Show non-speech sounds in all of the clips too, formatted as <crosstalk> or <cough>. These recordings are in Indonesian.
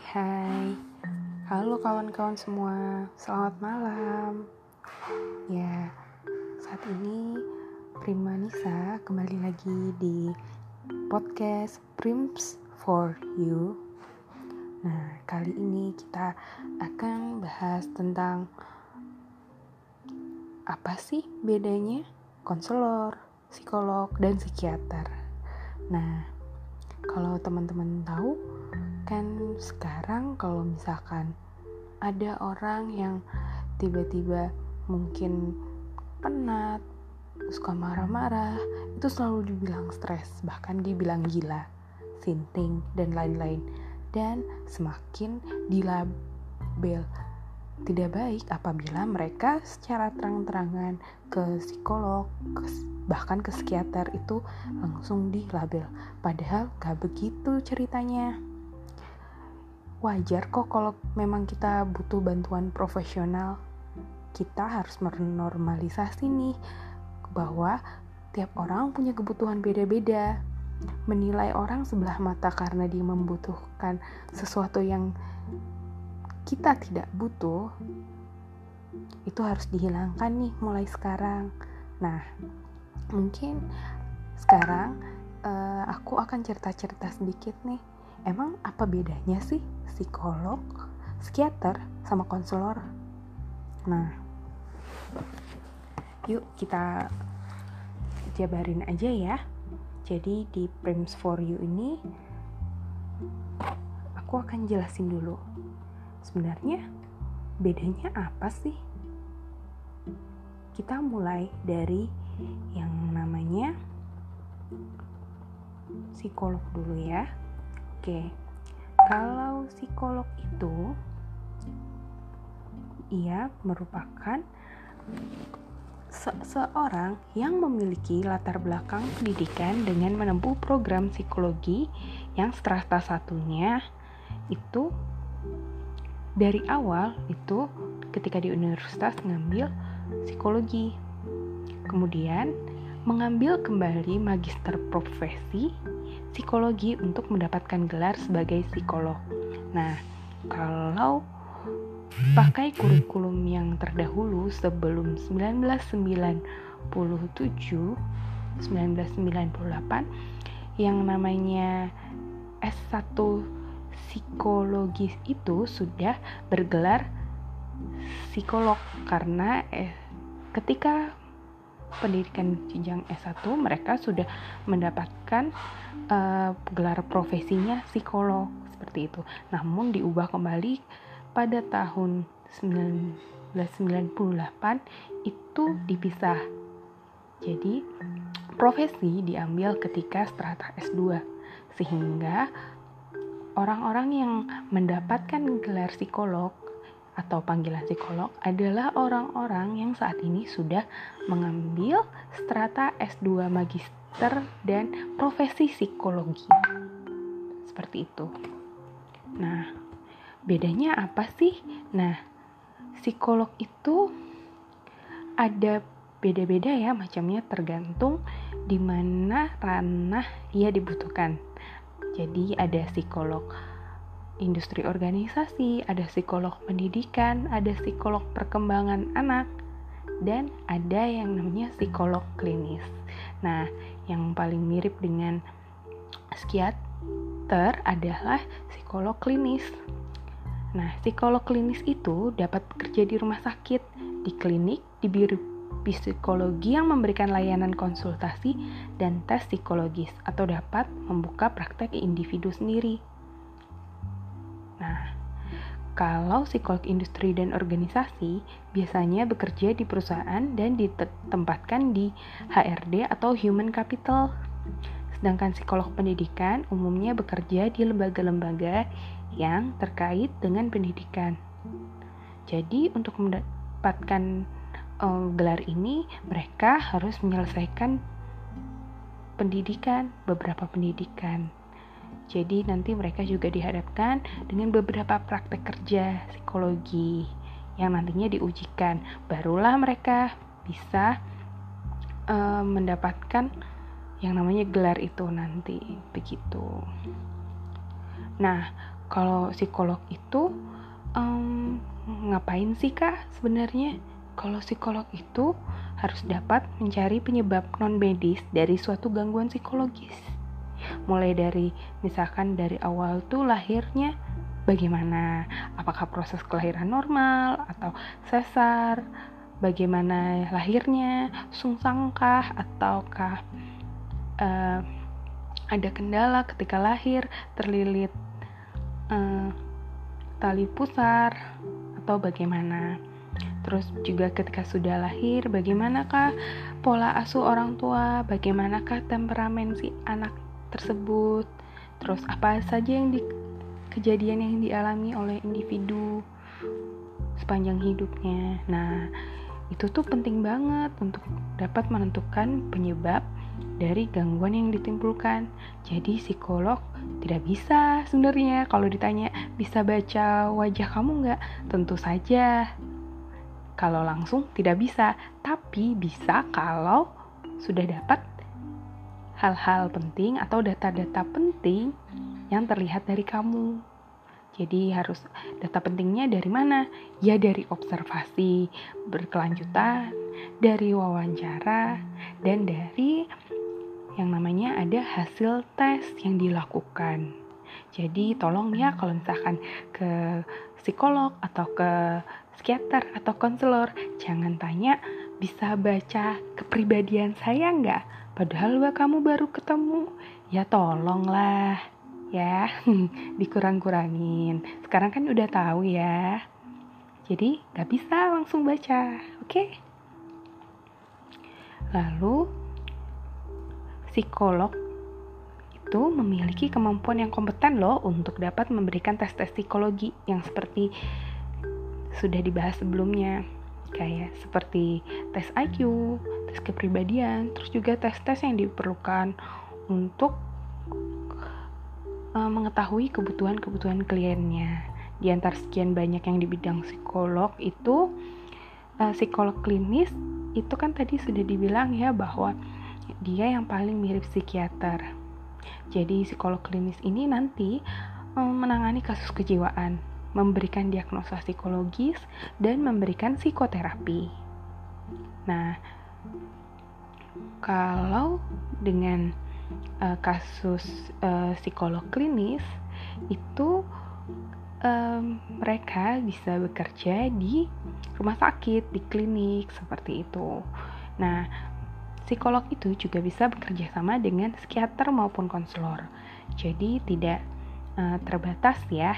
Hai. Halo kawan-kawan semua. Selamat malam. Ya Saat ini Prima Nisa kembali lagi di Podcast Prims for You. Nah kali ini kita akan bahas tentang Apa sih bedanya konselor, psikolog, dan psikiater. Nah kalau teman-teman tahu kan sekarang kalau misalkan ada orang yang tiba-tiba mungkin penat suka marah-marah itu selalu dibilang stres bahkan dibilang gila sinting dan lain-lain. Dan semakin dilabel tidak baik apabila mereka secara terang-terangan ke psikolog ke, bahkan ke psikiater itu langsung dilabel. Padahal gak begitu ceritanya wajar kok kalau memang kita butuh bantuan profesional. Kita harus menormalisasi nih bahwa tiap orang punya kebutuhan beda-beda. Menilai orang sebelah mata karena dia membutuhkan sesuatu yang kita tidak butuh itu harus dihilangkan nih mulai sekarang. Nah, mungkin sekarang uh, aku akan cerita-cerita sedikit nih emang apa bedanya sih psikolog, psikiater, sama konselor? Nah, yuk kita jabarin aja ya. Jadi di Prims for You ini aku akan jelasin dulu. Sebenarnya bedanya apa sih? Kita mulai dari yang namanya psikolog dulu ya Oke, kalau psikolog itu ia merupakan seseorang yang memiliki latar belakang pendidikan dengan menempuh program psikologi yang strata satunya itu dari awal itu ketika di universitas ngambil psikologi. Kemudian mengambil kembali magister profesi psikologi untuk mendapatkan gelar sebagai psikolog. Nah, kalau pakai kurikulum yang terdahulu sebelum 1997 1998 yang namanya S1 psikologis itu sudah bergelar psikolog karena eh, ketika pendidikan jenjang S1 mereka sudah mendapatkan uh, gelar profesinya psikolog seperti itu. Namun diubah kembali pada tahun 1998 itu dipisah. Jadi profesi diambil ketika strata S2 sehingga orang-orang yang mendapatkan gelar psikolog atau panggilan psikolog adalah orang-orang yang saat ini sudah mengambil strata S2 magister dan profesi psikologi. Seperti itu. Nah, bedanya apa sih? Nah, psikolog itu ada beda-beda ya macamnya tergantung di mana ranah ia dibutuhkan. Jadi ada psikolog industri organisasi, ada psikolog pendidikan, ada psikolog perkembangan anak, dan ada yang namanya psikolog klinis. Nah, yang paling mirip dengan psikiater adalah psikolog klinis. Nah, psikolog klinis itu dapat bekerja di rumah sakit, di klinik, di biru psikologi yang memberikan layanan konsultasi dan tes psikologis atau dapat membuka praktek individu sendiri. Nah, kalau psikolog industri dan organisasi biasanya bekerja di perusahaan dan ditempatkan di HRD atau Human Capital. Sedangkan psikolog pendidikan umumnya bekerja di lembaga-lembaga yang terkait dengan pendidikan. Jadi untuk mendapatkan uh, gelar ini mereka harus menyelesaikan pendidikan, beberapa pendidikan. Jadi nanti mereka juga dihadapkan dengan beberapa praktek kerja psikologi yang nantinya diujikan. Barulah mereka bisa uh, mendapatkan yang namanya gelar itu nanti begitu. Nah, kalau psikolog itu um, ngapain sih kak sebenarnya? Kalau psikolog itu harus dapat mencari penyebab non medis dari suatu gangguan psikologis. Mulai dari misalkan dari awal tuh lahirnya bagaimana? Apakah proses kelahiran normal atau sesar? Bagaimana lahirnya? Sungsangkah ataukah uh, ada kendala ketika lahir terlilit uh, tali pusar atau bagaimana? Terus juga ketika sudah lahir, bagaimanakah pola asuh orang tua, bagaimanakah temperamen si anak tersebut, terus apa saja yang di kejadian yang dialami oleh individu sepanjang hidupnya. Nah, itu tuh penting banget untuk dapat menentukan penyebab dari gangguan yang ditimbulkan. Jadi psikolog tidak bisa sebenarnya kalau ditanya bisa baca wajah kamu nggak? Tentu saja kalau langsung tidak bisa, tapi bisa kalau sudah dapat hal-hal penting atau data-data penting yang terlihat dari kamu. Jadi harus data pentingnya dari mana? Ya dari observasi berkelanjutan, dari wawancara, dan dari yang namanya ada hasil tes yang dilakukan. Jadi tolong ya kalau misalkan ke psikolog atau ke psikiater atau konselor, jangan tanya bisa baca kepribadian saya nggak? Padahal bah kamu baru ketemu. Ya tolonglah, ya <laughs> dikurang-kurangin. Sekarang kan udah tahu ya. Jadi nggak bisa langsung baca, oke? Okay? Lalu psikolog itu memiliki kemampuan yang kompeten loh untuk dapat memberikan tes-tes psikologi yang seperti sudah dibahas sebelumnya kayak seperti tes IQ, tes kepribadian, terus juga tes-tes yang diperlukan untuk uh, mengetahui kebutuhan-kebutuhan kliennya. Di antara sekian banyak yang di bidang psikolog itu uh, psikolog klinis itu kan tadi sudah dibilang ya bahwa dia yang paling mirip psikiater. Jadi psikolog klinis ini nanti um, menangani kasus kejiwaan memberikan diagnosa psikologis, dan memberikan psikoterapi. Nah, kalau dengan uh, kasus uh, psikolog klinis itu um, mereka bisa bekerja di rumah sakit, di klinik seperti itu. Nah, psikolog itu juga bisa bekerja sama dengan psikiater maupun konselor. Jadi tidak uh, terbatas ya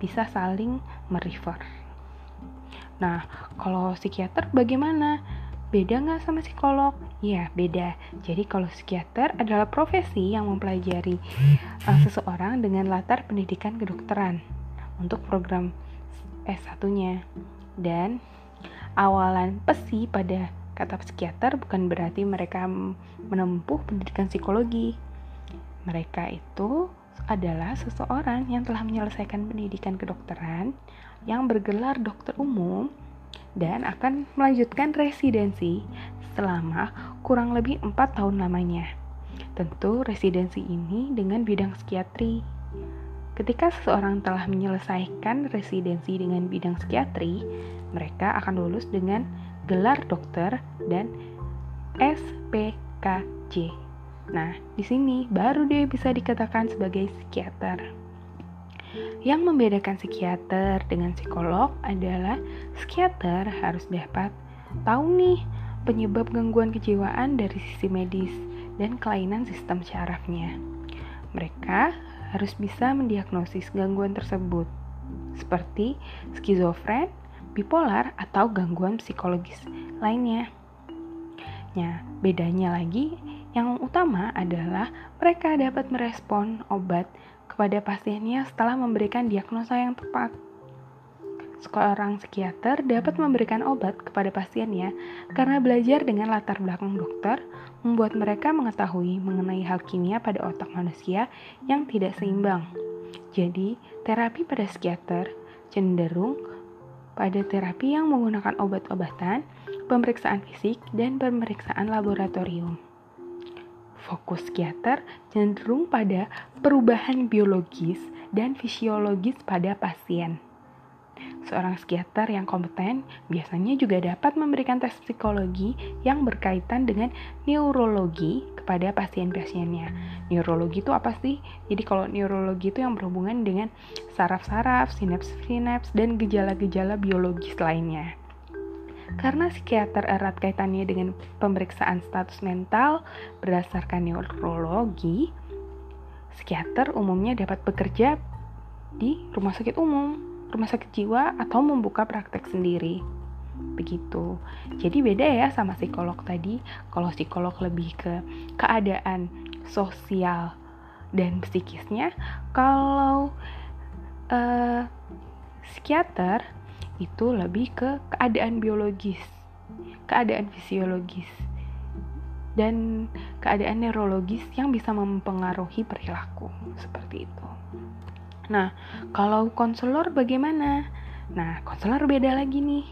bisa saling merefer. Nah, kalau psikiater bagaimana? Beda nggak sama psikolog? Ya, beda. Jadi kalau psikiater adalah profesi yang mempelajari uh, seseorang dengan latar pendidikan kedokteran untuk program S1-nya. Dan awalan pesi pada kata psikiater bukan berarti mereka menempuh pendidikan psikologi. Mereka itu adalah seseorang yang telah menyelesaikan pendidikan kedokteran yang bergelar dokter umum dan akan melanjutkan residensi selama kurang lebih 4 tahun lamanya. Tentu residensi ini dengan bidang psikiatri. Ketika seseorang telah menyelesaikan residensi dengan bidang psikiatri, mereka akan lulus dengan gelar dokter dan SPKJ. Nah, di sini baru dia bisa dikatakan sebagai psikiater. Yang membedakan psikiater dengan psikolog adalah psikiater harus dapat tahu nih penyebab gangguan kejiwaan dari sisi medis dan kelainan sistem syarafnya. Mereka harus bisa mendiagnosis gangguan tersebut, seperti skizofren, bipolar, atau gangguan psikologis lainnya. Nah, bedanya lagi yang utama adalah mereka dapat merespon obat kepada pasiennya setelah memberikan diagnosa yang tepat. Seorang psikiater dapat memberikan obat kepada pasiennya karena belajar dengan latar belakang dokter membuat mereka mengetahui mengenai hal kimia pada otak manusia yang tidak seimbang. Jadi, terapi pada psikiater cenderung pada terapi yang menggunakan obat-obatan, pemeriksaan fisik, dan pemeriksaan laboratorium. Fokus psikiater cenderung pada perubahan biologis dan fisiologis pada pasien. Seorang psikiater yang kompeten biasanya juga dapat memberikan tes psikologi yang berkaitan dengan neurologi kepada pasien-pasiennya. Neurologi itu apa sih? Jadi kalau neurologi itu yang berhubungan dengan saraf-saraf, sinaps-sinaps, dan gejala-gejala biologis lainnya. Karena psikiater erat kaitannya dengan pemeriksaan status mental berdasarkan neurologi, psikiater umumnya dapat bekerja di rumah sakit umum rumah sakit jiwa atau membuka praktek sendiri. Begitu. Jadi beda ya sama psikolog tadi. Kalau psikolog lebih ke keadaan sosial dan psikisnya, kalau uh, psikiater itu lebih ke keadaan biologis, keadaan fisiologis, dan keadaan neurologis yang bisa mempengaruhi perilaku seperti itu. Nah, kalau konselor bagaimana? Nah, konselor beda lagi nih.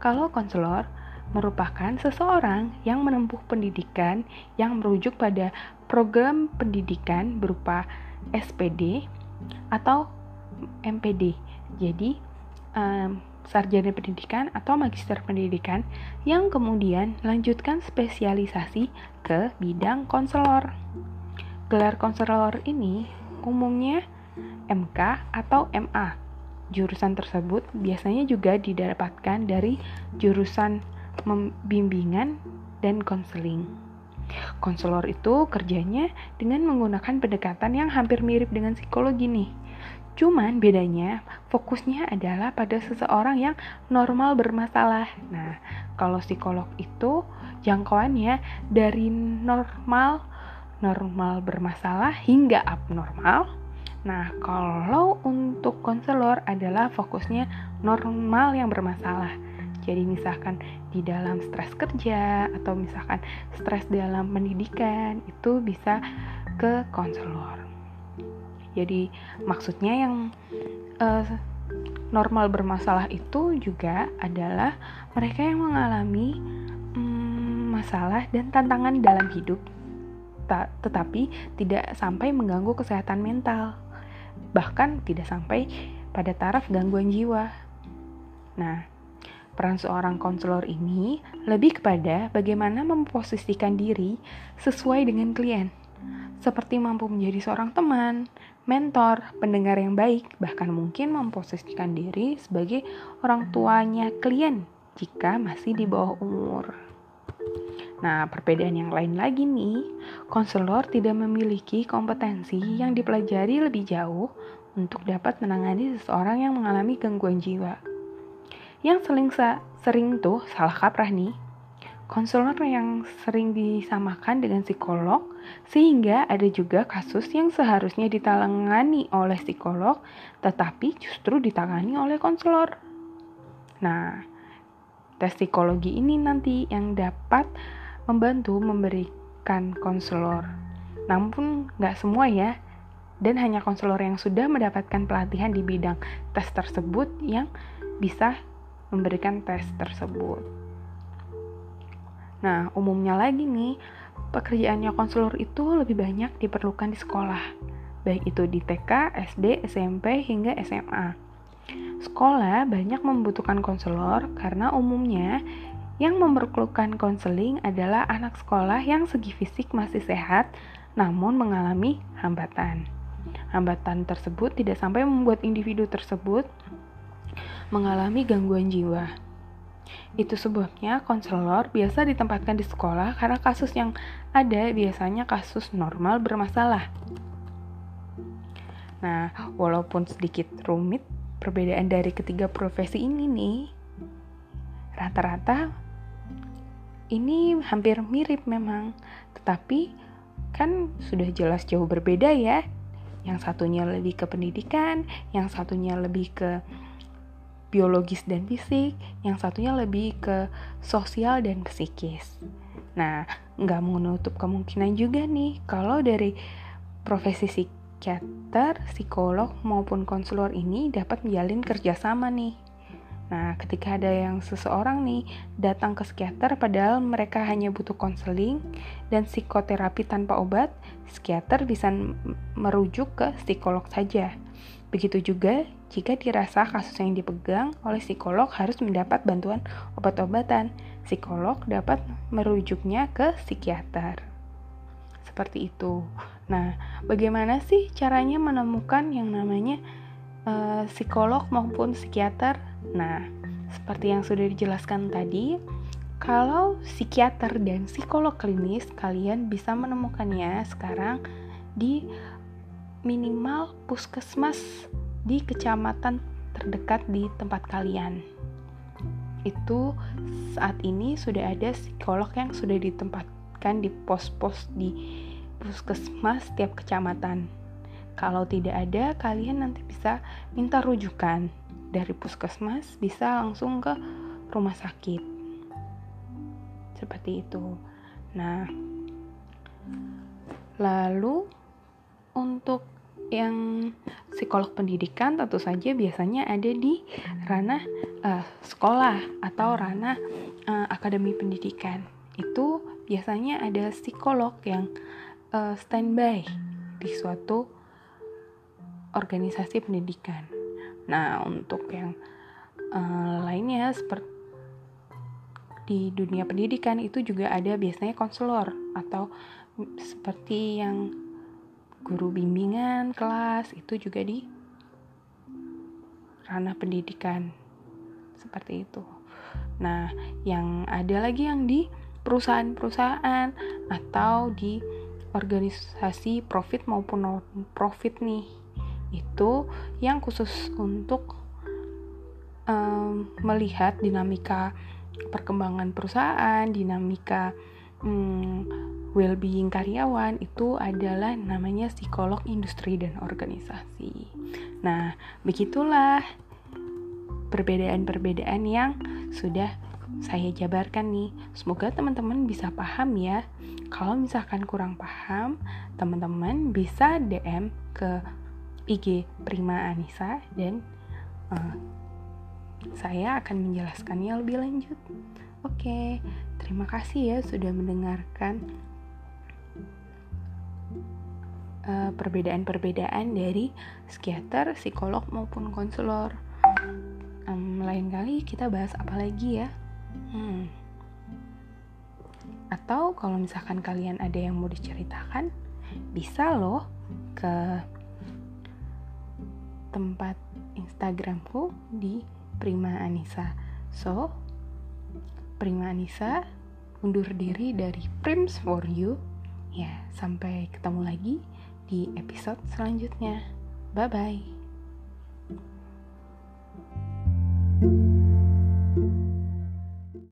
Kalau konselor merupakan seseorang yang menempuh pendidikan yang merujuk pada program pendidikan berupa SPD atau MPD. Jadi, um, sarjana pendidikan atau magister pendidikan yang kemudian lanjutkan spesialisasi ke bidang konselor. Gelar konselor ini umumnya MK atau MA. Jurusan tersebut biasanya juga didapatkan dari jurusan bimbingan dan konseling. Konselor itu kerjanya dengan menggunakan pendekatan yang hampir mirip dengan psikologi nih. Cuman bedanya fokusnya adalah pada seseorang yang normal bermasalah. Nah, kalau psikolog itu jangkauannya dari normal normal bermasalah hingga abnormal Nah, kalau untuk konselor adalah fokusnya normal yang bermasalah. Jadi misalkan di dalam stres kerja atau misalkan stres dalam pendidikan itu bisa ke konselor. Jadi maksudnya yang uh, normal bermasalah itu juga adalah mereka yang mengalami um, masalah dan tantangan dalam hidup, tetapi tidak sampai mengganggu kesehatan mental. Bahkan tidak sampai pada taraf gangguan jiwa. Nah, peran seorang konselor ini lebih kepada bagaimana memposisikan diri sesuai dengan klien, seperti mampu menjadi seorang teman, mentor, pendengar yang baik, bahkan mungkin memposisikan diri sebagai orang tuanya klien jika masih di bawah umur. Nah, perbedaan yang lain lagi nih, konselor tidak memiliki kompetensi yang dipelajari lebih jauh untuk dapat menangani seseorang yang mengalami gangguan jiwa. Yang sering sering tuh salah kaprah nih. Konselor yang sering disamakan dengan psikolog, sehingga ada juga kasus yang seharusnya ditangani oleh psikolog, tetapi justru ditangani oleh konselor. Nah, tes psikologi ini nanti yang dapat membantu memberikan konselor. Namun nggak semua ya, dan hanya konselor yang sudah mendapatkan pelatihan di bidang tes tersebut yang bisa memberikan tes tersebut. Nah, umumnya lagi nih, pekerjaannya konselor itu lebih banyak diperlukan di sekolah, baik itu di TK, SD, SMP, hingga SMA. Sekolah banyak membutuhkan konselor karena umumnya yang memerlukan konseling adalah anak sekolah yang segi fisik masih sehat namun mengalami hambatan. Hambatan tersebut tidak sampai membuat individu tersebut mengalami gangguan jiwa. Itu sebabnya konselor biasa ditempatkan di sekolah karena kasus yang ada biasanya kasus normal bermasalah. Nah, walaupun sedikit rumit perbedaan dari ketiga profesi ini nih, rata-rata ini hampir mirip memang, tetapi kan sudah jelas jauh berbeda ya. Yang satunya lebih ke pendidikan, yang satunya lebih ke biologis dan fisik, yang satunya lebih ke sosial dan psikis. Nah, nggak menutup kemungkinan juga nih kalau dari profesi psikiater, psikolog maupun konselor ini dapat menjalin kerjasama nih. Nah, ketika ada yang seseorang nih datang ke psikiater padahal mereka hanya butuh konseling dan psikoterapi tanpa obat, psikiater bisa merujuk ke psikolog saja. Begitu juga jika dirasa kasus yang dipegang oleh psikolog harus mendapat bantuan obat-obatan, psikolog dapat merujuknya ke psikiater. Seperti itu. Nah, bagaimana sih caranya menemukan yang namanya uh, psikolog maupun psikiater? Nah, seperti yang sudah dijelaskan tadi, kalau psikiater dan psikolog klinis kalian bisa menemukannya sekarang di minimal puskesmas di kecamatan terdekat di tempat kalian. Itu saat ini sudah ada psikolog yang sudah ditempatkan di pos-pos di puskesmas setiap kecamatan. Kalau tidak ada, kalian nanti bisa minta rujukan dari puskesmas bisa langsung ke rumah sakit seperti itu nah lalu untuk yang psikolog pendidikan tentu saja biasanya ada di ranah uh, sekolah atau ranah uh, akademi pendidikan. Itu biasanya ada psikolog yang uh, standby di suatu organisasi pendidikan. Nah, untuk yang uh, lainnya seperti di dunia pendidikan itu juga ada biasanya konselor atau seperti yang guru bimbingan kelas itu juga di ranah pendidikan seperti itu. Nah, yang ada lagi yang di perusahaan-perusahaan atau di organisasi profit maupun non profit nih itu yang khusus untuk um, melihat dinamika perkembangan perusahaan, dinamika um, well-being karyawan itu adalah namanya psikolog industri dan organisasi. Nah, begitulah perbedaan-perbedaan yang sudah saya jabarkan nih. Semoga teman-teman bisa paham ya. Kalau misalkan kurang paham, teman-teman bisa DM ke IG Prima Anissa dan uh, saya akan menjelaskannya lebih lanjut. Oke, terima kasih ya sudah mendengarkan perbedaan-perbedaan dari psikiater, psikolog maupun konselor. Um, lain kali kita bahas apa lagi ya? Hmm. Atau kalau misalkan kalian ada yang mau diceritakan, bisa loh ke tempat Instagramku di Prima Anissa. So, Prima Anissa undur diri dari Prims for You. Ya, sampai ketemu lagi di episode selanjutnya. Bye bye. thank you